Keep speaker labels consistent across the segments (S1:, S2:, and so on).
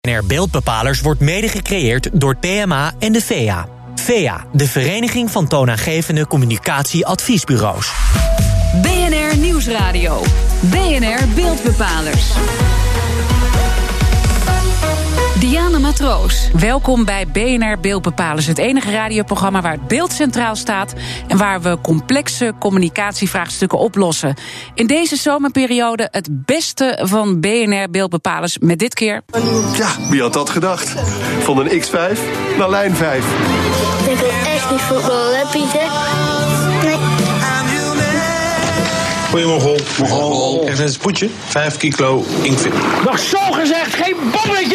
S1: BNR Beeldbepalers wordt mede gecreëerd door PMA en de VEA. VEA, de Vereniging van Toonaangevende Communicatieadviesbureaus.
S2: BNR Nieuwsradio. BNR Beeldbepalers. Diana Matroos. Welkom bij BNR Beeldbepalers, het enige radioprogramma waar het beeld centraal staat en waar we complexe communicatievraagstukken oplossen. In deze zomerperiode het beste van BNR Beeldbepalers met dit keer.
S3: Ja, wie had dat gedacht? Van een X5 naar lijn 5.
S4: Ik wil echt niet voetballen, hè Pieter? Nee.
S5: Goeie Mogol. Even een spoedje. 5 kilo inkvit.
S6: Nog zo gezegd, geen bommetje!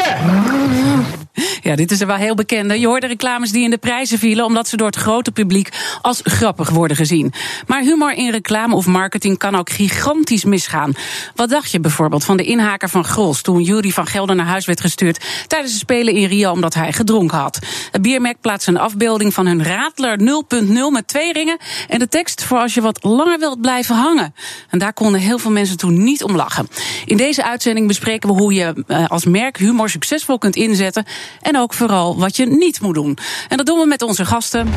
S2: Ja, dit is er wel heel bekende. Je hoorde reclames die in de prijzen vielen omdat ze door het grote publiek als grappig worden gezien. Maar humor in reclame of marketing kan ook gigantisch misgaan. Wat dacht je bijvoorbeeld van de inhaker van Grols toen Jury van Gelder naar huis werd gestuurd tijdens de Spelen in Rio omdat hij gedronken had? Het biermerk plaatste een afbeelding van hun Radler 0.0 met twee ringen en de tekst voor als je wat langer wilt blijven hangen. En daar konden heel veel mensen toen niet om lachen. In deze uitzending bespreken we hoe je eh, als merk humor succesvol kunt inzetten en ook vooral wat je niet moet doen. En dat doen we met onze gasten.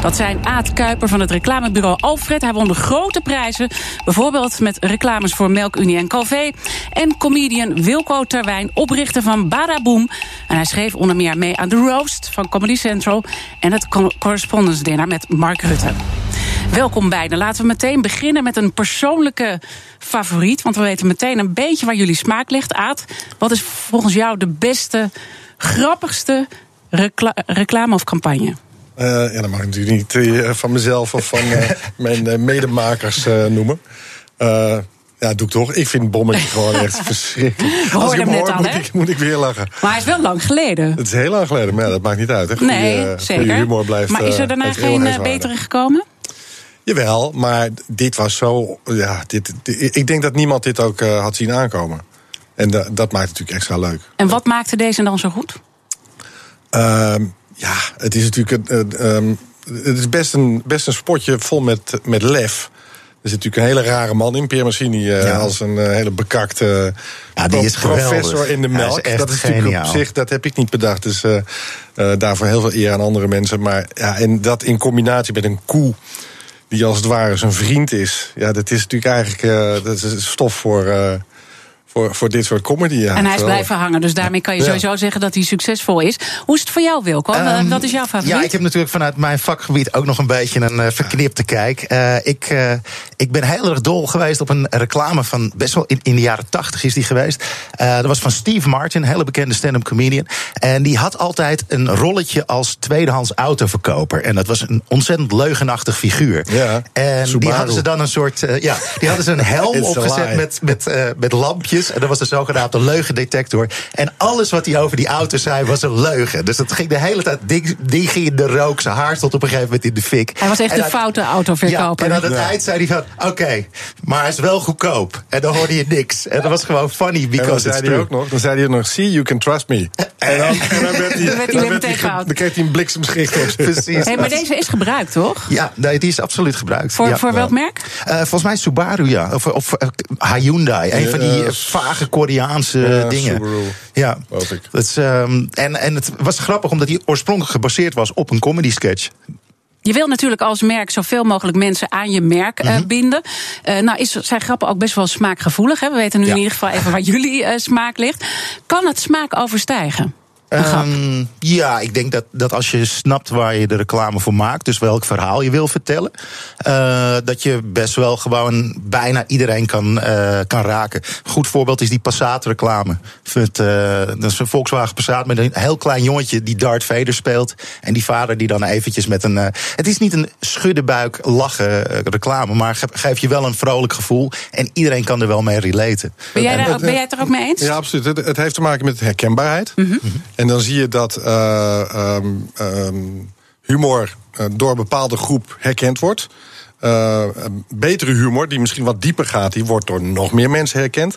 S2: Dat zijn Aad Kuiper van het reclamebureau Alfred. Hij won de grote prijzen, bijvoorbeeld met reclames voor Melkunie en Calvé. En comedian Wilco Terwijn, oprichter van Badaboom. En hij schreef onder meer mee aan The Roast van Comedy Central... en het Correspondence Dinner met Mark Rutte. Welkom beiden. Laten we meteen beginnen met een persoonlijke favoriet. Want we weten meteen een beetje waar jullie smaak ligt. Aad, wat is volgens jou de beste grappigste recla reclame of campagne?
S7: Uh, ja, dat mag ik natuurlijk niet uh, van mezelf of van uh, mijn medemakers noemen. ja, doe ik toch. Ik vind Bommetje gewoon echt verschrikkelijk. Als ik hem hoor, al, moet, ik, moet, ik, weer lachen.
S2: Maar hij is wel lang geleden.
S7: Het is heel lang geleden, maar ja, dat maakt niet uit. Hè. Goeie,
S2: nee, zeker.
S7: humor blijft,
S2: maar is er daarna geen betere gekomen?
S7: Jawel, maar dit was zo... Ja, dit, dit, ik denk dat niemand dit ook had zien aankomen. En da, dat maakt het natuurlijk extra leuk.
S2: En wat maakte deze dan zo goed?
S7: Uh, ja, het is natuurlijk een, um, het is best een, best een spotje vol met, met lef. Er zit natuurlijk een hele rare man in, Pierre Massini, uh, ja. als een uh, hele bekakte
S8: ja, die is
S7: professor
S8: geweldig.
S7: in de melk.
S8: Is
S7: dat is
S8: geniaal.
S7: natuurlijk op zich, dat heb ik niet bedacht. Dus uh, daarvoor heel veel eer aan andere mensen. Maar ja, en dat in combinatie met een koe die als het ware zijn vriend is. Ja, dat is natuurlijk eigenlijk dat is stof voor voor, voor dit soort comedy. Ja.
S2: En hij is blijven hangen, dus daarmee kan je
S7: Ja.
S2: sowieso zeggen dat hij succesvol is. Hoe is het voor jou, Wilco?
S8: Ehm,
S2: Wat is jouw favoriet?
S8: Ja, ik heb natuurlijk vanuit mijn vakgebied ook nog een beetje een eh, verknipte kijk. Eh, ik, eh, ik ben heel erg dol geweest op een reclame van best wel in, in de jaren tachtig is die geweest. Eh, dat was van Steve Martin, een hele bekende stand-up comedian. En die had altijd een rolletje als tweedehands autoverkoper. En dat was een ontzettend leugenachtig figuur.
S7: Ja,
S8: en die hadden ze dan een soort. ja, die hadden ze een helm opgezet met, met, eh, met lampjes. En dat was de zogenaamde leugendetector. En alles wat hij over die auto zei was een leugen. Dus dat ging de hele tijd. Die, die ging in de rook. Zijn haar stond op een gegeven moment in de fik.
S2: Hij was echt
S8: En
S2: de foute
S8: ja,
S2: autoverkoper.
S8: en aan het eind zei hij van, oké, maar hij is wel goedkoop. En dan hoorde je niks. En dat was gewoon funny
S7: En dan
S8: because it's
S7: zei hij
S8: true.
S7: ook nog, dan zei hij nog, see, you can trust me. En dan, en dan werd hij,
S2: Dan werd hij
S7: werd hij kreeg hij een bliksemschicht op.
S8: Precies.
S2: Hey, maar deze is gebruikt, toch?
S8: Ja, nee, die is absoluut gebruikt.
S2: Voor,
S8: ja.
S2: voor welk merk?
S8: Eh, volgens mij Subaru, ja. Of, of eh, Hyundai. Een van die
S7: Ja,
S8: eh, vage Koreaanse
S7: Ja,
S8: dingen.
S7: Subaru,
S8: Ja.
S7: ik.
S8: Dat is, ehm, en, en het was grappig omdat hij oorspronkelijk gebaseerd was op een comedy sketch.
S2: Je wil natuurlijk als merk zoveel mogelijk mensen aan je merk eh,
S8: Mhm.
S2: binden. Eh, nou is, zijn grappen ook best wel smaakgevoelig. Hè? We weten nu
S8: Ja.
S2: in ieder geval even waar jullie eh, smaak ligt. Kan het smaak overstijgen?
S8: Ehm, ja, ik denk dat, dat als je snapt waar je de reclame voor maakt, dus welk verhaal je wil vertellen, eh, dat je best wel gewoon bijna iedereen kan, eh, kan raken. Een goed voorbeeld is die Passat-reclame. Eh, dat is een Volkswagen Passat met een heel klein jongetje die Darth Vader speelt. En die vader die dan eventjes met een. het is niet een schuddenbuik lachen reclame, maar ge- geeft je wel een vrolijk gevoel. En iedereen kan er wel mee relaten.
S2: Ben jij, daar ook, ben jij het er ook mee eens?
S7: Ja, absoluut. Het, het heeft te maken met herkenbaarheid.
S2: Mhm.
S7: En dan zie je dat eh, ehm, ehm, humor eh, door een bepaalde groep herkend wordt. Een betere humor, die misschien wat dieper gaat, die wordt door nog meer mensen herkend.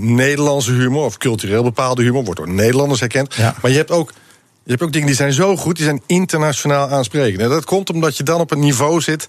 S7: Nederlandse humor of cultureel bepaalde humor wordt door Nederlanders herkend.
S8: Ja.
S7: Maar je hebt ook. Je hebt ook dingen die zijn zo goed, die zijn internationaal aansprekend. En dat komt omdat je dan op een niveau zit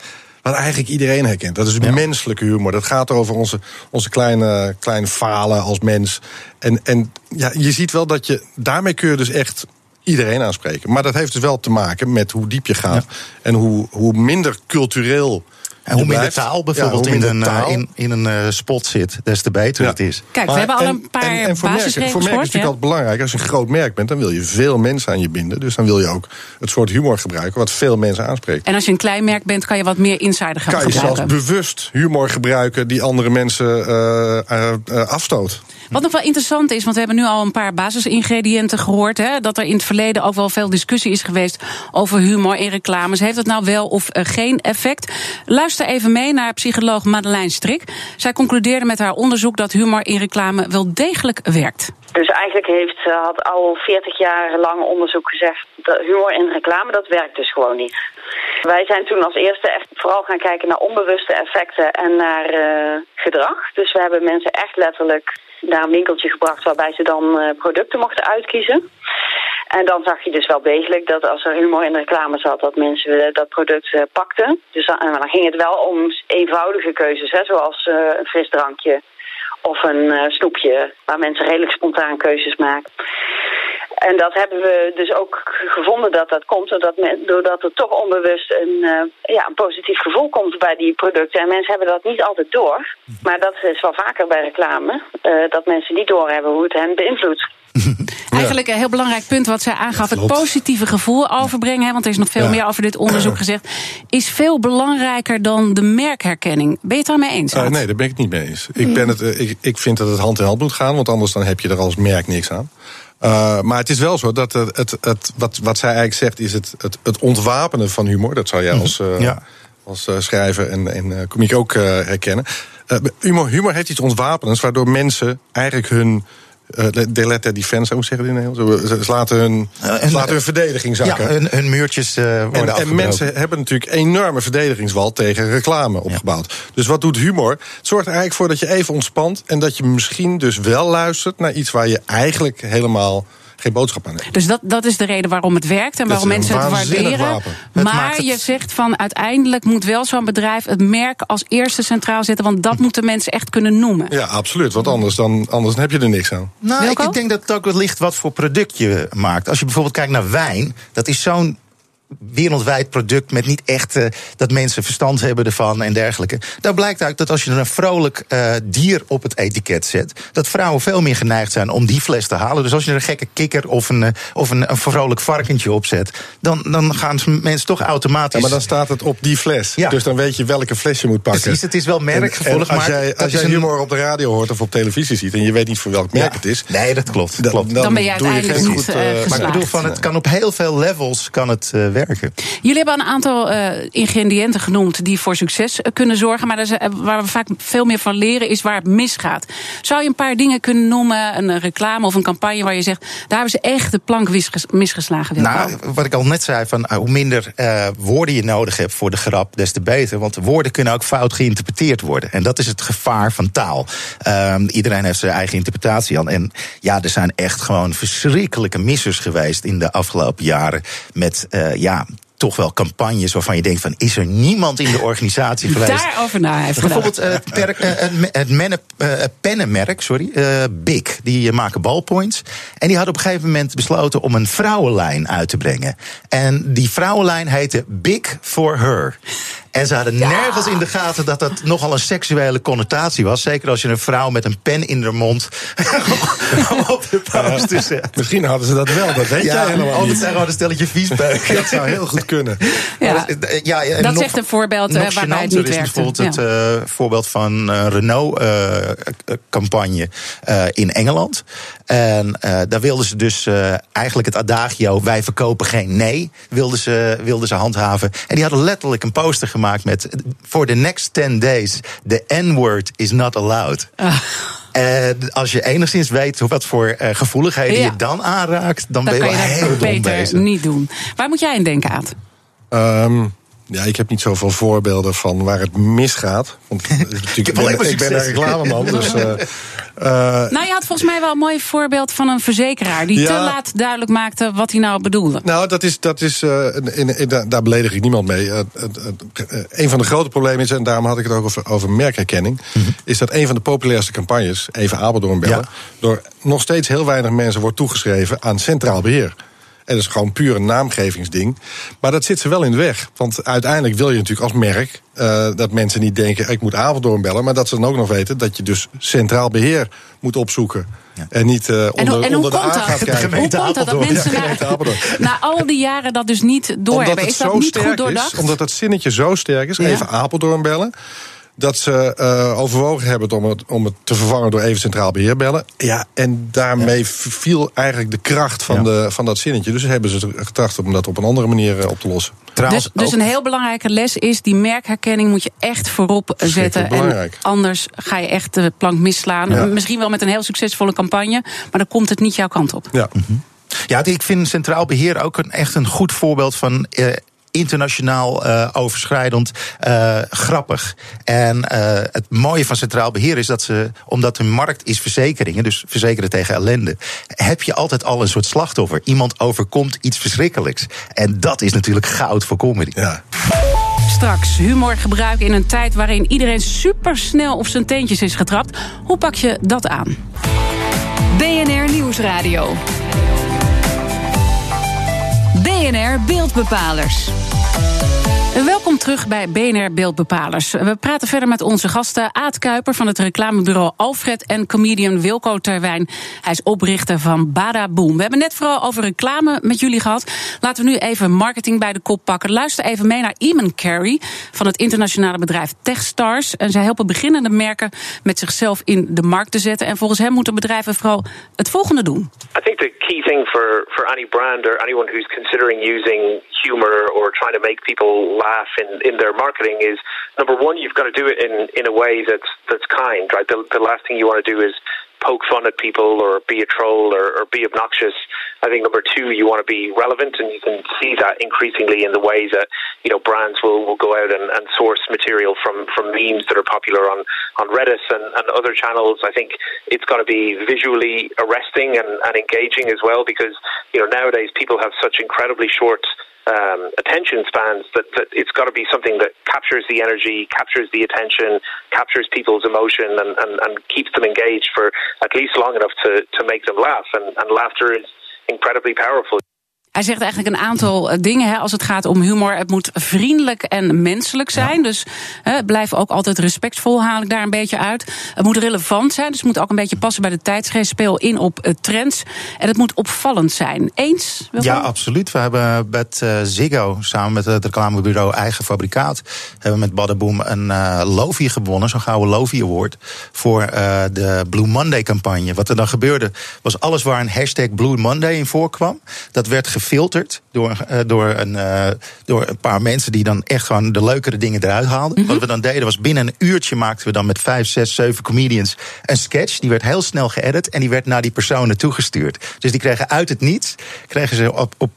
S7: wat eigenlijk iedereen herkent. Dat is menselijke humor. Dat gaat over onze, onze kleine, kleine falen als mens. En, en ja, je ziet wel dat je. Daarmee kun je dus echt iedereen aanspreken. Maar dat heeft dus wel te maken met hoe diep je gaat. En hoe, hoe minder cultureel.
S8: En hoe minder taal bijvoorbeeld
S7: Ja,
S8: in, een,
S7: taal.
S8: in, in een eh, spot zit, des te beter
S7: Ja.
S8: het is.
S2: Kijk, we hebben al
S7: en-
S2: een paar
S7: en, en voor merken,
S2: basisregels
S7: voor merken is
S2: gehoord.
S7: het
S2: ja.
S7: natuurlijk altijd belangrijk. Als je een groot merk bent, dan wil je veel mensen aan je binden. Dus dan wil je ook het soort humor gebruiken wat veel mensen aanspreekt.
S2: En als je een klein merk bent, kan je wat meer insider gaan
S7: kan je zelfs
S2: gebruiken.
S7: bewust humor gebruiken die andere mensen eh, eh, afstoot.
S2: Wat nog wel interessant is, want we hebben nu al een paar basisingrediënten gehoord. Hè, dat er in het verleden ook wel veel discussie is geweest over humor in reclames. Heeft het nou wel of geen effect? Luister even mee naar psycholoog Madeleine Strik. Zij concludeerde met haar onderzoek dat humor in reclame wel degelijk werkt.
S9: Dus eigenlijk heeft, eh, had al 40 jaar lang onderzoek gezegd dat humor in reclame, dat werkt dus gewoon niet. Wij zijn toen als eerste echt vooral gaan kijken naar onbewuste effecten en naar eh, gedrag. Dus we hebben mensen echt letterlijk naar een winkeltje gebracht waarbij ze dan eh, producten mochten uitkiezen. En dan zag je dus wel degelijk dat als er humor in de reclame zat, dat mensen eh, dat product eh, pakten. Dus dan, en dan ging het wel om eenvoudige keuzes, hè, zoals eh, een frisdrankje of een snoepje, waar mensen redelijk spontaan keuzes maken. En dat hebben we dus ook gevonden dat dat komt doordat, men, doordat er toch onbewust een, ja, een positief gevoel komt bij die producten. En mensen hebben dat niet altijd door. Maar dat is wel vaker bij reclame, dat mensen niet doorhebben hoe het hen beïnvloedt.
S2: Eigenlijk een heel belangrijk punt wat zij aangaf. het positieve gevoel overbrengen, hè, want er is nog veel
S7: Ja.
S2: meer over dit onderzoek gezegd. Is veel belangrijker dan de merkherkenning. Ben je het daarmee eens?
S7: Eh, nee, daar ben ik het niet mee eens. Ik, ben het, eh, ik, ik vind dat het hand in hand moet gaan, want anders dan heb je er als merk niks aan. Eh, maar het is wel zo dat het, het, het, wat, wat zij eigenlijk zegt, is het, het, het ontwapenen van humor. Dat zou jij als, eh,
S8: Ja.
S7: als eh, schrijver en, en uh, komiek ook eh, herkennen. Eh, humor, humor heeft iets ontwapenends, waardoor mensen eigenlijk hun. Uh, they let their defense, hoe zeggen die in het Nederlands? Ze- laten hun,
S8: Eh,
S7: laten hun verdediging
S8: Ja,
S7: zakken.
S8: hun, hun muurtjes eh, worden
S7: En, en mensen hebben natuurlijk een enorme verdedigingswal tegen reclame opgebouwd. Dus wat doet humor? Het zorgt er eigenlijk voor dat je even ontspant. En dat je misschien dus wel luistert naar iets waar je eigenlijk helemaal geen boodschap aan.
S2: Dus dat, dat is de reden waarom het werkt en waarom mensen het waarderen.
S8: Het
S2: Maar
S8: het-
S2: je zegt van uiteindelijk moet wel zo'n bedrijf het merk als eerste centraal zetten. Want dat moeten mensen echt kunnen noemen.
S7: Ja, absoluut. Want anders, dan, anders heb je er niks aan.
S8: Nou, ik, denk dat het ook wel ligt wat voor product je maakt. Als je bijvoorbeeld kijkt naar wijn, dat is zo'n wereldwijd product met niet echt eh, dat mensen verstand hebben ervan en dergelijke. Daar blijkt uit dat als je er een vrolijk eh, dier op het etiket zet, dat vrouwen veel meer geneigd zijn om die fles te halen. Dus als je er een gekke kikker of een, eh, of een, een vrolijk varkentje op zet, dan, dan gaan ze- mensen toch automatisch.
S7: Ja, maar dan staat het op die fles.
S8: Ja.
S7: Dus dan weet je welke fles je moet pakken.
S8: Precies, het is wel
S7: En- en als
S8: maar
S7: jij, als jij
S8: een-
S7: humor op de radio hoort of op televisie ziet... en je weet niet voor welk merk
S8: Ja.
S7: het is...
S8: Nee, dat klopt.
S7: dan,
S8: klopt.
S2: Dan ben je uiteindelijk
S7: geen
S2: niet,
S7: goed,
S8: maar ik bedoel, van, het kan op heel veel levels kan het, eh, werken.
S2: Jullie hebben een aantal eh, ingrediënten genoemd die voor succes eh, kunnen zorgen. Maar zijn- waar we vaak veel meer van leren is waar het misgaat. Zou je een paar dingen kunnen noemen, een reclame of een campagne waar je zegt... daar hebben ze echt de plank misges- misgeslagen.
S8: Nou, wat ik al net zei, van, eh, hoe minder eh, woorden je nodig hebt voor de grap, des te beter. Want woorden kunnen ook fout geïnterpreteerd worden. En dat is het gevaar van taal. Ehm, iedereen heeft zijn eigen interpretatie aan. En ja, er zijn echt gewoon verschrikkelijke missers geweest in de afgelopen jaren. Met, eh, ja. Toch wel campagnes waarvan je denkt van is er niemand in de organisatie geweest
S2: Daarover na heeft.
S8: Bijvoorbeeld eh, eh, het me- het menne- eh, pennenmerk, sorry, Big. Die maken ballpoints. En die hadden op een gegeven moment besloten om een vrouwenlijn uit te brengen. En die vrouwenlijn heette Big for Her. En ze hadden nergens in de gaten dat dat nogal een seksuele connotatie was. Zeker als je een vrouw met een pen in de mond op de poster zet.
S7: Misschien hadden ze dat wel, dat weet jij helemaal niet.
S8: zijn gewoon een stelletje viesbeuken.
S7: Dat zou heel goed kunnen.
S2: Ja.
S8: Dat- eh, ja, en
S2: Dat is echt een voorbeeld, eh,
S8: nog
S2: waarbij het niet
S8: is
S2: werkte.
S8: bijvoorbeeld
S2: Ja.
S8: het eh, voorbeeld van eh, Renault-campagne in Engeland. En eh, daar wilden ze dus eh, eigenlijk het adagio... wij verkopen geen nee, wilden ze, wilden ze handhaven. En die hadden letterlijk een poster gemaakt met... for the next 10 days, the N-word is not allowed.
S2: Ah.
S8: En als je enigszins weet wat voor eh, gevoeligheden
S2: Ja.
S8: je dan aanraakt... dan, ben
S2: kan
S8: je wel heel dom
S2: beter
S8: bezig.
S2: niet doen. Waar moet jij in denken, Aad?
S7: Ehm, Ja, ik heb niet zoveel voorbeelden van waar het misgaat. Want ik, ben, ik ben een reclameman, dus... Uh,
S2: nou, je had volgens mij wel een mooi voorbeeld van een verzekeraar... die ja, te laat duidelijk maakte wat hij nou bedoelde.
S7: Nou, dat is, dat is uh, in, in, daar beledig ik niemand mee. een van de grote problemen is, en daarom had ik het ook over, over merkherkenning... Mm -hmm. is dat een van de populairste campagnes, even Apeldoorn bellen... Ja. door nog steeds heel weinig mensen wordt toegeschreven aan centraal beheer. En dat is gewoon puur een naamgevingsding. Maar dat zit ze wel in de weg. Want uiteindelijk wil je natuurlijk als merk uh, dat mensen niet denken: ik moet Apeldoorn bellen. Maar dat ze dan ook nog weten dat je dus centraal beheer moet opzoeken. Ja. En niet uh, onder,
S2: en, en
S7: onder de
S2: A
S7: gaat kijken.
S2: Hoe komt dat dat mensen na, na, al die jaren dat dus niet doorhebben? Is dat niet goed doordacht?
S7: Is, omdat het zinnetje zo sterk is. Ja. Even Apeldoorn bellen dat ze uh, overwogen hebben om het, om het te vervangen door even centraal beheer bellen. Ja, en daarmee ja. viel eigenlijk de kracht van, ja. de, van dat zinnetje. Dus hebben ze getracht om dat op een andere manier uh, op te lossen.
S2: Trouwens, dus, dus een heel belangrijke les is: die merkherkenning moet je echt voorop zetten. En anders ga je echt de plank misslaan. Ja. Misschien wel met een heel succesvolle campagne, maar dan komt het niet jouw kant op.
S8: Ja. Mm -hmm. Ja, ik vind Centraal Beheer ook een, echt een goed voorbeeld van. Uh, internationaal uh, overschrijdend uh, grappig. En uh, het mooie van Centraal Beheer is dat ze, omdat hun markt is verzekeringen, dus verzekeren tegen ellende, heb je altijd al een soort slachtoffer. Iemand overkomt iets verschrikkelijks. En dat is natuurlijk goud voor comedy.
S7: Ja.
S2: Straks humor gebruiken in een tijd waarin iedereen supersnel op zijn teentjes is getrapt. Hoe pak je dat aan?
S10: BNR Nieuwsradio. BNR Beeldbepalers.
S2: Welkom terug bij BNR Beeldbepalers. We praten verder met onze gasten Aad Kuiper van het reclamebureau Alfred en comedian Wilco Terwijn. Hij is oprichter van Bada Boom. We hebben net vooral over reclame met jullie gehad. Laten we nu even marketing bij de kop pakken. Luister even mee naar Eamon Carey van het internationale bedrijf Techstars. En zij helpen beginnende merken met zichzelf in de markt te zetten. En volgens hem moeten bedrijven vooral het volgende doen.
S11: I think the key thing for, for any brand or anyone who's considering using humor or trying to make people in, in their marketing is number one, you've got to do it in, in a way that's that's kind, right? The, the last thing you want to do is poke fun at people or be a troll or, or be obnoxious. I think number two, you want to be relevant, and you can see that increasingly in the ways that you know brands will, will go out and, and source material from, from memes that are popular on on Reddit and, and other channels. I think it's got to be visually arresting and, and engaging as well, because you know nowadays people have such incredibly short um, attention spans that, that it's got to be something that captures the energy, captures the attention, captures people's emotion, and, and, and keeps them engaged for at least long enough to, to make them laugh. And, and laughter is incredibly powerful.
S2: Hij zegt eigenlijk een aantal eh, dingen hè, als het gaat om humor. Het moet vriendelijk en menselijk zijn. Ja. Dus hè, blijf ook altijd respectvol, haal ik daar een beetje uit. Het moet relevant zijn, dus het moet ook een beetje passen bij de tijdsgeest. Speel in op uh, trends. En het moet opvallend zijn. Eens?
S8: Wilco? Ja, absoluut. We hebben met uh, Ziggo, samen met het reclamebureau Eigen Fabrikaat... hebben we met Badaboom een uh, Lofi gewonnen, zo'n gouden Lofi Award... voor uh, de Blue Monday campagne. Wat er dan gebeurde, was alles waar een hashtag Blue Monday in voorkwam... dat werd gefilterd door, uh, door, een, uh, door een paar mensen die dan echt gewoon de leukere dingen eruit haalden. Mm -hmm. Wat we dan deden was binnen een uurtje maakten we dan met vijf, zes, zeven comedians een sketch. Die werd heel snel geëdit en die werd naar die personen toegestuurd. Dus die kregen uit het niets, kregen ze op, op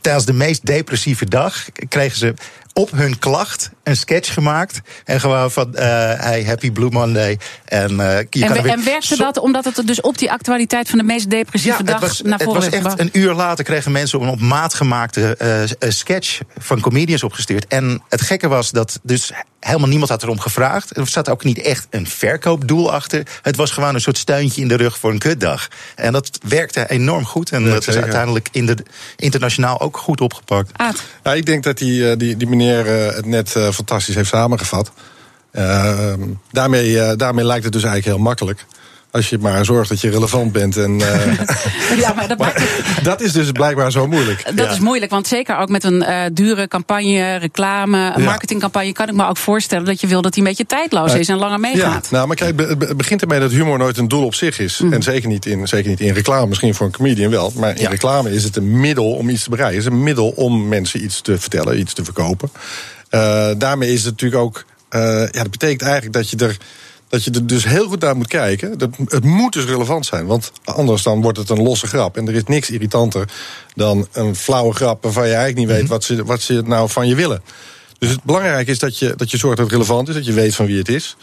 S8: tijdens de meest depressieve dag, kregen ze op hun klacht een sketch gemaakt. En gewoon van, uh, hey, happy Blue Monday. En, uh, je
S2: en,
S8: kan weer...
S2: en werkte dat omdat het dus op die actualiteit van de meest depressieve
S8: ja,
S2: dag
S8: was,
S2: naar voren
S8: Het was echt een uur later kregen mensen een op maat gemaakte uh, sketch van comedians opgestuurd. En het gekke was dat dus helemaal niemand had erom gevraagd. Er zat ook niet echt een verkoopdoel achter. Het was gewoon een soort steuntje in de rug voor een kutdag. En dat werkte enorm goed. En dat, is uiteindelijk in de, internationaal ook goed opgepakt.
S2: Aad.
S7: Ja, ik denk dat die, die, die meneer het net uh, fantastisch heeft samengevat. Uh, daarmee, uh, daarmee lijkt het dus eigenlijk heel makkelijk. Als je maar zorgt dat je relevant bent. En, uh,
S2: ja, maar dat,
S7: maar dat, is dus blijkbaar zo moeilijk.
S2: Dat
S7: ja.
S2: is moeilijk, want zeker ook met een uh, dure campagne, reclame, een ja. marketingcampagne, kan ik me ook voorstellen dat je wil dat die een beetje tijdloos is en langer meegaat.
S7: Ja, nou, maar kijk, het begint ermee dat humor nooit een doel op zich is. Mm. En zeker niet, in, zeker niet in reclame, misschien voor een comedian wel. Maar in reclame is het een middel om iets te bereiken. Het is een middel om mensen iets te vertellen, iets te verkopen. Uh, daarmee is het natuurlijk ook. Ja, dat betekent eigenlijk dat je er. Dat je er dus heel goed naar moet kijken. Dat, het moet dus relevant zijn. Want anders dan wordt het een losse grap. En er is niks irritanter dan een flauwe grap waarvan je eigenlijk niet weet wat ze, wat ze nou van je willen. Dus het belangrijke is dat je, dat je zorgt dat het relevant is, dat je weet van wie het is.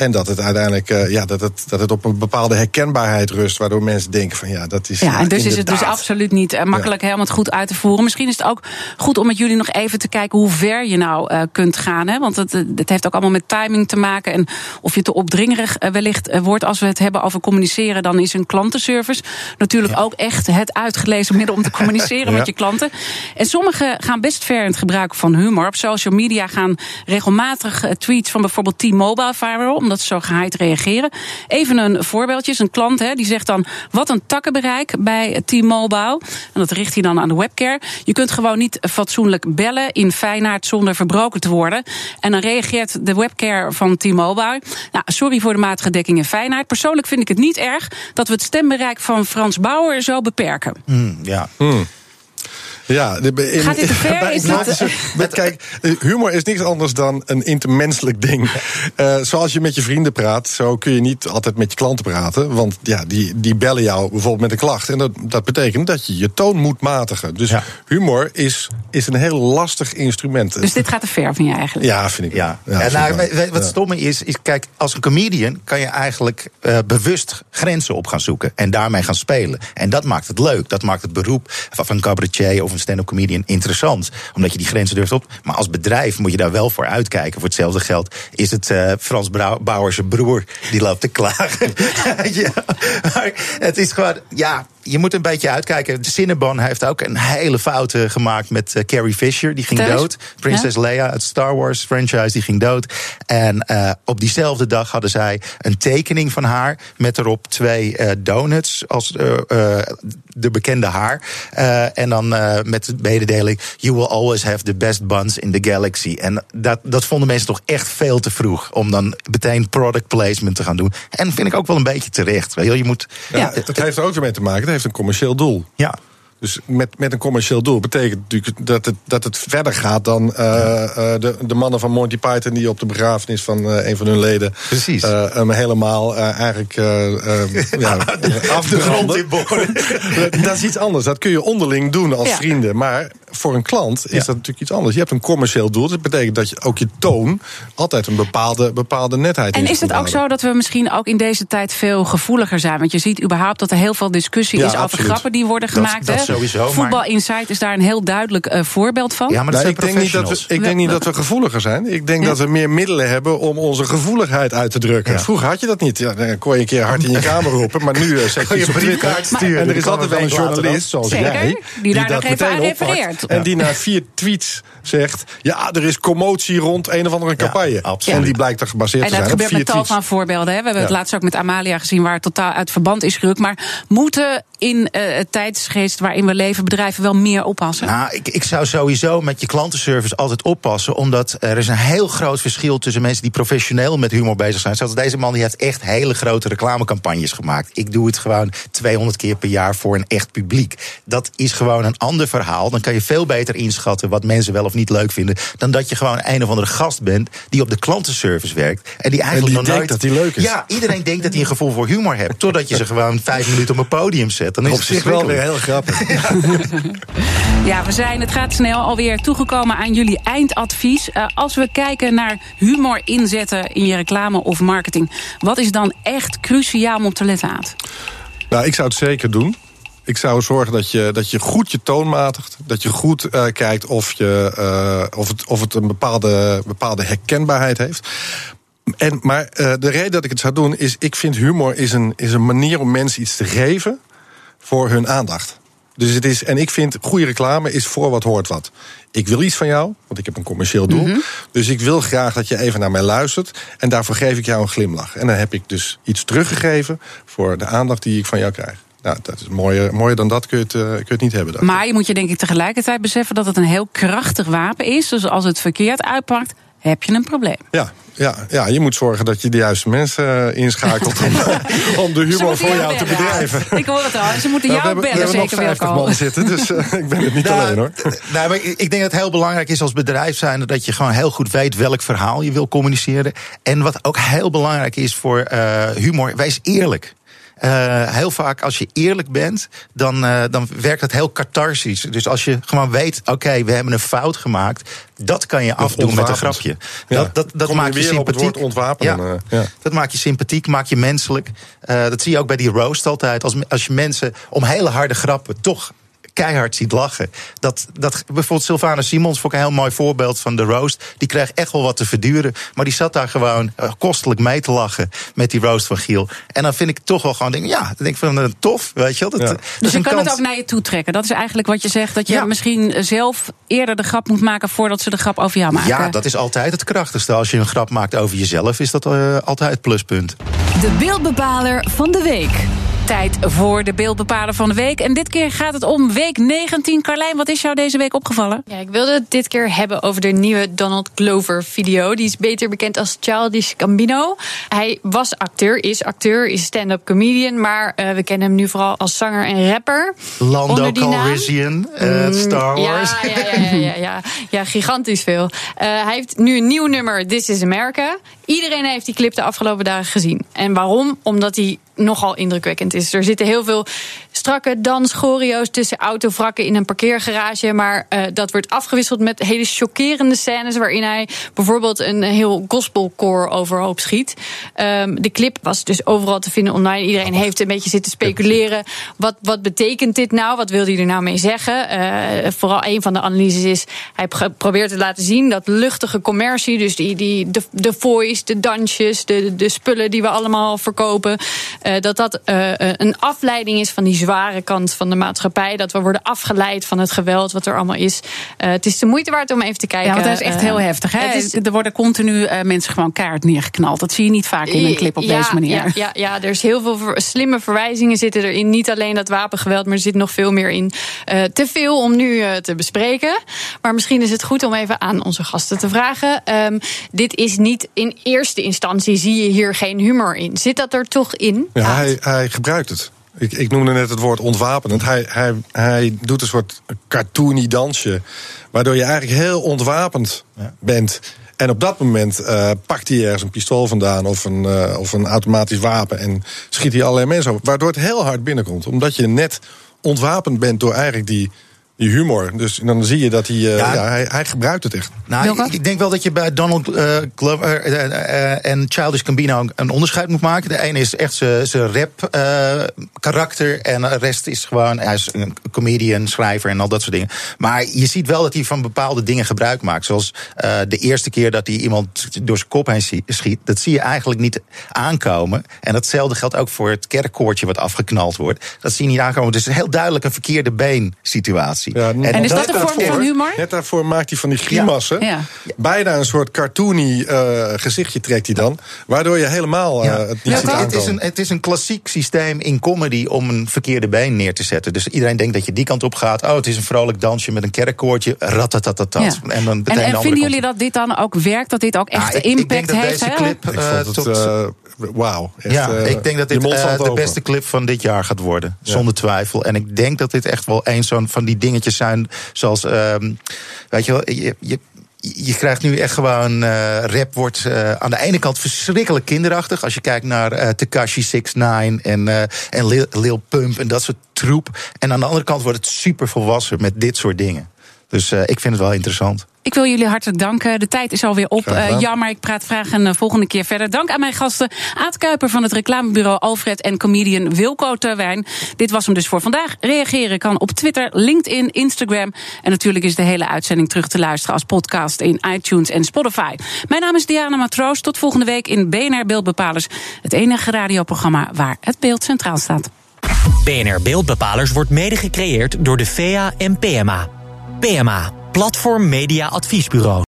S7: En dat het uiteindelijk uh, ja, dat het, dat het op een bepaalde herkenbaarheid rust, waardoor mensen denken van ja, dat is.
S2: Ja, en dus is het dus absoluut niet uh, makkelijk ja. helemaal goed uit te voeren. Misschien is het ook goed om met jullie nog even te kijken hoe ver je nou uh, kunt gaan. Hè? Want het, het heeft ook allemaal met timing te maken. En of je te opdringerig wellicht wordt. Als we het hebben over communiceren, dan is een klantenservice natuurlijk ja. ook echt het uitgelezen middel om te communiceren met je klanten. En sommigen gaan best ver in het gebruik van humor. Op social media gaan regelmatig tweets van bijvoorbeeld T-Mobile viral omdat ze zo geheid reageren. Even een voorbeeldje. Een klant hè, die zegt dan: wat een takkenbereik bij T-Mobile. En dat richt hij dan aan de webcare. Je kunt gewoon niet fatsoenlijk bellen in Feyenaard zonder verbroken te worden. En dan reageert de webcare van T-Mobile. Nou, sorry voor de matige dekking in Feyenaard. Persoonlijk vind ik het niet erg dat we het stembereik van Frans Bauer zo beperken.
S8: Mm, ja.
S7: Mm. Ja,
S2: in, Gaat dit te ver? Is
S7: dit... met, kijk, humor is niks anders dan een intermenselijk ding. Uh, zoals je met je vrienden praat, zo kun je niet altijd met je klanten praten. Want ja, die, die bellen jou bijvoorbeeld met een klacht. En dat, dat betekent dat je je toon moet matigen. Dus ja. humor is, is een heel lastig instrument.
S2: Dus dit gaat te ver, vind je eigenlijk?
S7: Ja, vind ik.
S8: Ja. ja, ja nou, wat stomme is, is, kijk, als een comedian kan je eigenlijk uh, bewust grenzen op gaan zoeken. En daarmee gaan spelen. En dat maakt het leuk. Dat maakt het beroep van een cabaretier of een stand-up comedian interessant. Omdat je die grenzen durft op. Maar als bedrijf moet je daar wel voor uitkijken. Voor hetzelfde geld is het uh, Frans zijn broer die loopt te klagen. ja, het is gewoon, ja, je moet een beetje uitkijken. Cinnabon heeft ook een hele fout gemaakt met uh, Carrie Fisher. Die ging
S2: Thuis?
S8: dood. Prinses ja? Leia, het Star Wars franchise, die ging dood. En uh, op diezelfde dag hadden zij een tekening van haar. Met erop twee uh, donuts als de bekende haar. en dan met de mededeling: You will always have the best buns in the galaxy. En dat, dat vonden mensen toch echt veel te vroeg. Om dan meteen product placement te gaan doen. En vind ik ook wel een beetje terecht. Je, moet,
S7: ja, het heeft er ook weer mee te maken. Een commercieel doel.
S8: Ja.
S7: Dus met, met een commercieel doel betekent natuurlijk dat het, dat het verder gaat dan uh, uh, de, de mannen van Monty Python die op de begrafenis van uh, een van hun leden.
S8: Precies.
S7: hem helemaal eigenlijk ja,
S8: af de grond in
S7: Dat is iets anders. Dat kun je onderling doen als
S2: Ja.
S7: vrienden. Maar voor een klant is
S8: Ja.
S7: dat natuurlijk iets anders. Je hebt een commercieel doel. Dat betekent dat je ook je toon altijd een bepaalde, bepaalde netheid
S2: En is het ook
S7: houden.
S2: zo dat we misschien ook in deze tijd veel gevoeliger zijn? Want je ziet überhaupt dat er heel veel discussie
S7: Ja,
S2: is over
S7: absoluut.
S2: grappen die worden gemaakt.
S8: dat
S2: hè?
S8: Sowieso, maar-
S2: Voetbal Insight is daar een heel duidelijk eh, voorbeeld van.
S8: Ja, maar dat
S7: Nou,
S8: zijn
S7: ik denk, niet dat we, ik denk niet dat we gevoeliger zijn. Ik denk
S2: Ja.
S7: dat we meer middelen hebben om onze gevoeligheid uit te drukken.
S8: Ja.
S7: Vroeger had je dat niet. Ja, dan kon je een keer hard in je kamer roepen. Maar nu eh, zet je
S8: je
S7: op Twitter. En er is altijd wel een journalist, zoals
S2: Zeker,
S7: jij...
S2: die daar
S7: dat
S2: nog even aan refereert.
S7: En die na vier tweets zegt... ja, er is commotie rond een of andere campagne.
S8: absoluut.
S7: En die blijkt er gebaseerd
S2: En
S7: te
S2: dat
S7: zijn op
S2: gebeurt
S7: vier
S2: met tal van voorbeelden. Hè. We hebben het laatst ook met Amalia gezien waar het totaal uit verband is gerukt. Maar moeten in eh, het tijdsgeest waarin we leven bedrijven wel meer oppassen?
S8: Nou, ik, ik zou sowieso met je klantenservice altijd oppassen. Omdat er is een heel groot verschil tussen mensen die professioneel met humor bezig zijn. Zoals deze man die heeft echt hele grote reclamecampagnes gemaakt. Ik doe het gewoon 200 keer per jaar voor een echt publiek. Dat is gewoon een ander verhaal. Dan kan je veel beter inschatten wat mensen wel of niet leuk vinden. Dan dat je gewoon een of andere gast bent die op de klantenservice werkt. En die eigenlijk
S7: die
S8: nog
S7: denkt
S8: nooit.
S7: dat hij leuk is.
S8: Ja, iedereen denkt dat hij een gevoel voor humor hebt. Totdat je ze gewoon vijf minuten op een podium zet. Dan is
S7: Op
S8: het
S7: zich wel weer heel grappig.
S2: Ja, we zijn, het gaat snel, alweer toegekomen aan jullie eindadvies. Eh, als we kijken naar humor inzetten in je reclame of marketing... wat is dan echt cruciaal om te letten aan?
S7: Nou, ik zou het zeker doen. Ik zou zorgen dat je, dat je goed je toon matigt. Dat je goed eh, kijkt of, je, eh, of, het, of het een bepaalde, bepaalde herkenbaarheid heeft. En, maar de reden dat ik het zou doen is... ik vind humor is een, is een manier om mensen iets te geven voor hun aandacht. Dus het is, en ik vind goede reclame is voor wat hoort wat. Ik wil iets van jou, want ik heb een commercieel doel. Dus ik wil graag dat je even naar mij luistert. En daarvoor geef ik jou een glimlach. En dan heb ik dus iets teruggegeven voor de aandacht die ik van jou krijg. Nou, dat is mooier, mooier dan dat kun je het, eh, kun je het niet hebben. Dan.
S2: Maar je moet je denk ik tegelijkertijd beseffen dat het een heel krachtig wapen is. Dus als het verkeerd uitpakt, heb je een probleem.
S7: Ja, ja, ja, je moet zorgen dat je de juiste mensen eh, inschakelt om, om de humor voor jou te bedrijven.
S2: Ik hoor het al, ze moeten
S7: Nou,
S2: jou
S7: we hebben, we
S2: bellen,
S7: hebben nog
S2: zeker
S7: 50
S2: Wilco.
S7: man zitten, dus eh, ik ben het niet
S8: Nou,
S7: alleen hoor.
S8: Nou, maar ik ik denk dat het heel belangrijk is als bedrijf zijn dat je gewoon heel goed weet welk verhaal je wil communiceren. En wat ook heel belangrijk is voor eh, humor, wees eerlijk. Eh, heel vaak als je eerlijk bent, dan, uh, dan werkt het heel catharsisch. Dus als je gewoon weet, oké, we hebben een fout gemaakt, dat kan je afdoen met een grapje.
S7: Ja.
S8: Dat, dat, dat maakt je sympathiek.
S7: ontwapenen.
S8: Ja.
S7: Ja.
S8: Dat maakt je sympathiek, maakt je menselijk. dat zie je ook bij die roast altijd. Als, als je mensen om hele harde grappen toch keihard ziet lachen. Dat, dat, bijvoorbeeld Sylvana Simons vond ik een heel mooi voorbeeld van de roast. Die kreeg echt wel wat te verduren. Maar die zat daar gewoon uh, kostelijk mee te lachen met die roast van Giel. En dan vind ik toch wel gewoon, denk, ja, dan denk ik van uh, tof, weet je wel. Dat,
S2: ja.
S8: dat
S2: dus je kan
S8: kans.
S2: het ook naar je toe trekken. Dat is eigenlijk wat je zegt. Dat je ja. misschien zelf eerder de grap moet maken voordat ze de grap over jou maken.
S8: Ja, dat is altijd het krachtigste. Als je een grap maakt over jezelf, is dat uh, altijd het pluspunt.
S10: De beeldbepaler van de week
S2: tijd voor de beeldbepaler van de week. En dit keer gaat het om week 19. Carlijn, wat is jou deze week opgevallen?
S12: Ja, ik wilde het dit keer hebben over de nieuwe Donald Glover video. Die is beter bekend als Childish Gambino. Hij was acteur, is acteur, is stand-up comedian. Maar uh, we kennen hem nu vooral als zanger en rapper.
S8: Lando Calrissian, uh, Star Wars.
S12: Ja, ja, ja, ja, ja, ja, ja gigantisch veel. Uh, hij heeft nu een nieuw nummer, This is America. Iedereen heeft die clip de afgelopen dagen gezien. En waarom? Omdat hij nogal indrukwekkend is. Er zitten heel veel strakke danschoreo's tussen autovrakken in een parkeergarage. Maar uh, dat wordt afgewisseld met hele chockerende scènes. waarin hij bijvoorbeeld een heel gospelkoor overhoop schiet. Um, de clip was dus overal te vinden online. Iedereen heeft een beetje zitten speculeren. Wat, wat betekent dit nou? Wat wil hij er nou mee zeggen? Uh, vooral een van de analyses is. Hij probeert te laten zien dat luchtige commercie. dus die, die, de, de voice, de dansjes, de, de spullen die we allemaal verkopen. Uh, dat dat een afleiding is van die zware kant van de maatschappij. Dat we worden afgeleid van het geweld wat er allemaal is. Uh, het is de moeite waard om even te kijken.
S2: Ja, want dat is echt heel heftig. Hè? Is, er worden continu uh, mensen gewoon kaart neergeknald. Dat zie je niet vaak in een clip op
S12: ja,
S2: deze manier.
S12: Ja, ja, ja, er is heel veel ver, slimme verwijzingen zitten erin. Niet alleen dat wapengeweld, maar er zit nog veel meer in. Uh, te veel om nu te bespreken. Maar misschien is het goed om even aan onze gasten te vragen. Um, dit is niet in eerste instantie, zie je hier geen humor in. Zit dat er toch in?
S7: Ja, hij, hij gebruikt het. Ik, ik, noemde net het woord ontwapenend. Hij, hij, hij doet een soort cartoony dansje. Waardoor je eigenlijk heel ontwapend ja. bent. En op dat moment uh, pakt hij ergens een pistool vandaan of een, uh, of een automatisch wapen. En schiet hij allerlei mensen op. Waardoor het heel hard binnenkomt. Omdat je net ontwapend bent door eigenlijk die die humor. Dus dan zie je dat hij, uh, ja. ja hij, hij, gebruikt het echt.
S8: Nou, ik, ik, denk wel dat je bij Donald uh, Glover uh, en Childish Gambino een onderscheid moet maken. De ene is echt zijn rap karakter en de rest is gewoon hij is een comedian, schrijver en al dat soort dingen. Maar je ziet wel dat hij van bepaalde dingen gebruik maakt. Zoals de eerste keer dat hij iemand door zijn kop heen schiet. Dat zie je eigenlijk niet aankomen. En datzelfde geldt ook voor het kerkkoortje wat afgeknald wordt. Dat zie je niet aankomen. Dus heel duidelijk een verkeerde been situatie.
S2: Ja, en, en is dat een vorm van humor?
S7: Net daarvoor maakt hij van die grimassen.
S2: Ja. Ja.
S7: Bijna een soort cartoony uh, gezichtje trekt hij dan. Waardoor je helemaal uh, ja. het niet ziet
S8: het is, een, het is een klassiek systeem in comedy om een verkeerde been neer te zetten. Dus iedereen denkt dat je die kant op gaat. Oh, het is een vrolijk dansje met een kerkkoortje. Ratatatatat.
S2: Ja.
S8: En, dan
S2: en, en vinden jullie dat dit dan ook werkt? Dat dit ook echt
S8: ik,
S2: impact
S8: ik denk dat
S2: heeft?
S8: Deze clip,
S7: ik vond het,
S8: tot,
S7: uh, wauw.
S8: Ja, ik denk dat dit de beste clip van dit jaar gaat worden. Zonder twijfel. En ik denk dat dit echt wel een zo'n van die dingetjes zijn zoals, um, weet je wel, je, je, je krijgt nu echt gewoon uh, rap wordt uh, aan de ene kant verschrikkelijk kinderachtig als je kijkt naar uh, Tekashi 69 en uh, en Lil, Lil Pump en dat soort troep en aan de andere kant wordt het super volwassen met dit soort dingen. Dus ik vind het wel interessant.
S2: Ik wil jullie hartelijk danken. De tijd is alweer op. Uh, jammer, ik praat graag een uh, volgende keer verder. Dank aan mijn gasten Aad Kuiper van het reclamebureau Alfred en comedian Wilco Terwijn. Dit was hem dus voor vandaag. Reageren kan op Twitter, LinkedIn, Instagram. En natuurlijk is de hele uitzending terug te luisteren als podcast in iTunes en Spotify. Mijn naam is Diana Matroos. Tot volgende week in BNR Beeldbepalers. Het enige radioprogramma waar het beeld centraal staat.
S1: BNR Beeldbepalers wordt mede gecreëerd door de VEA en PMA. PMA, Platform Media Adviesbureau.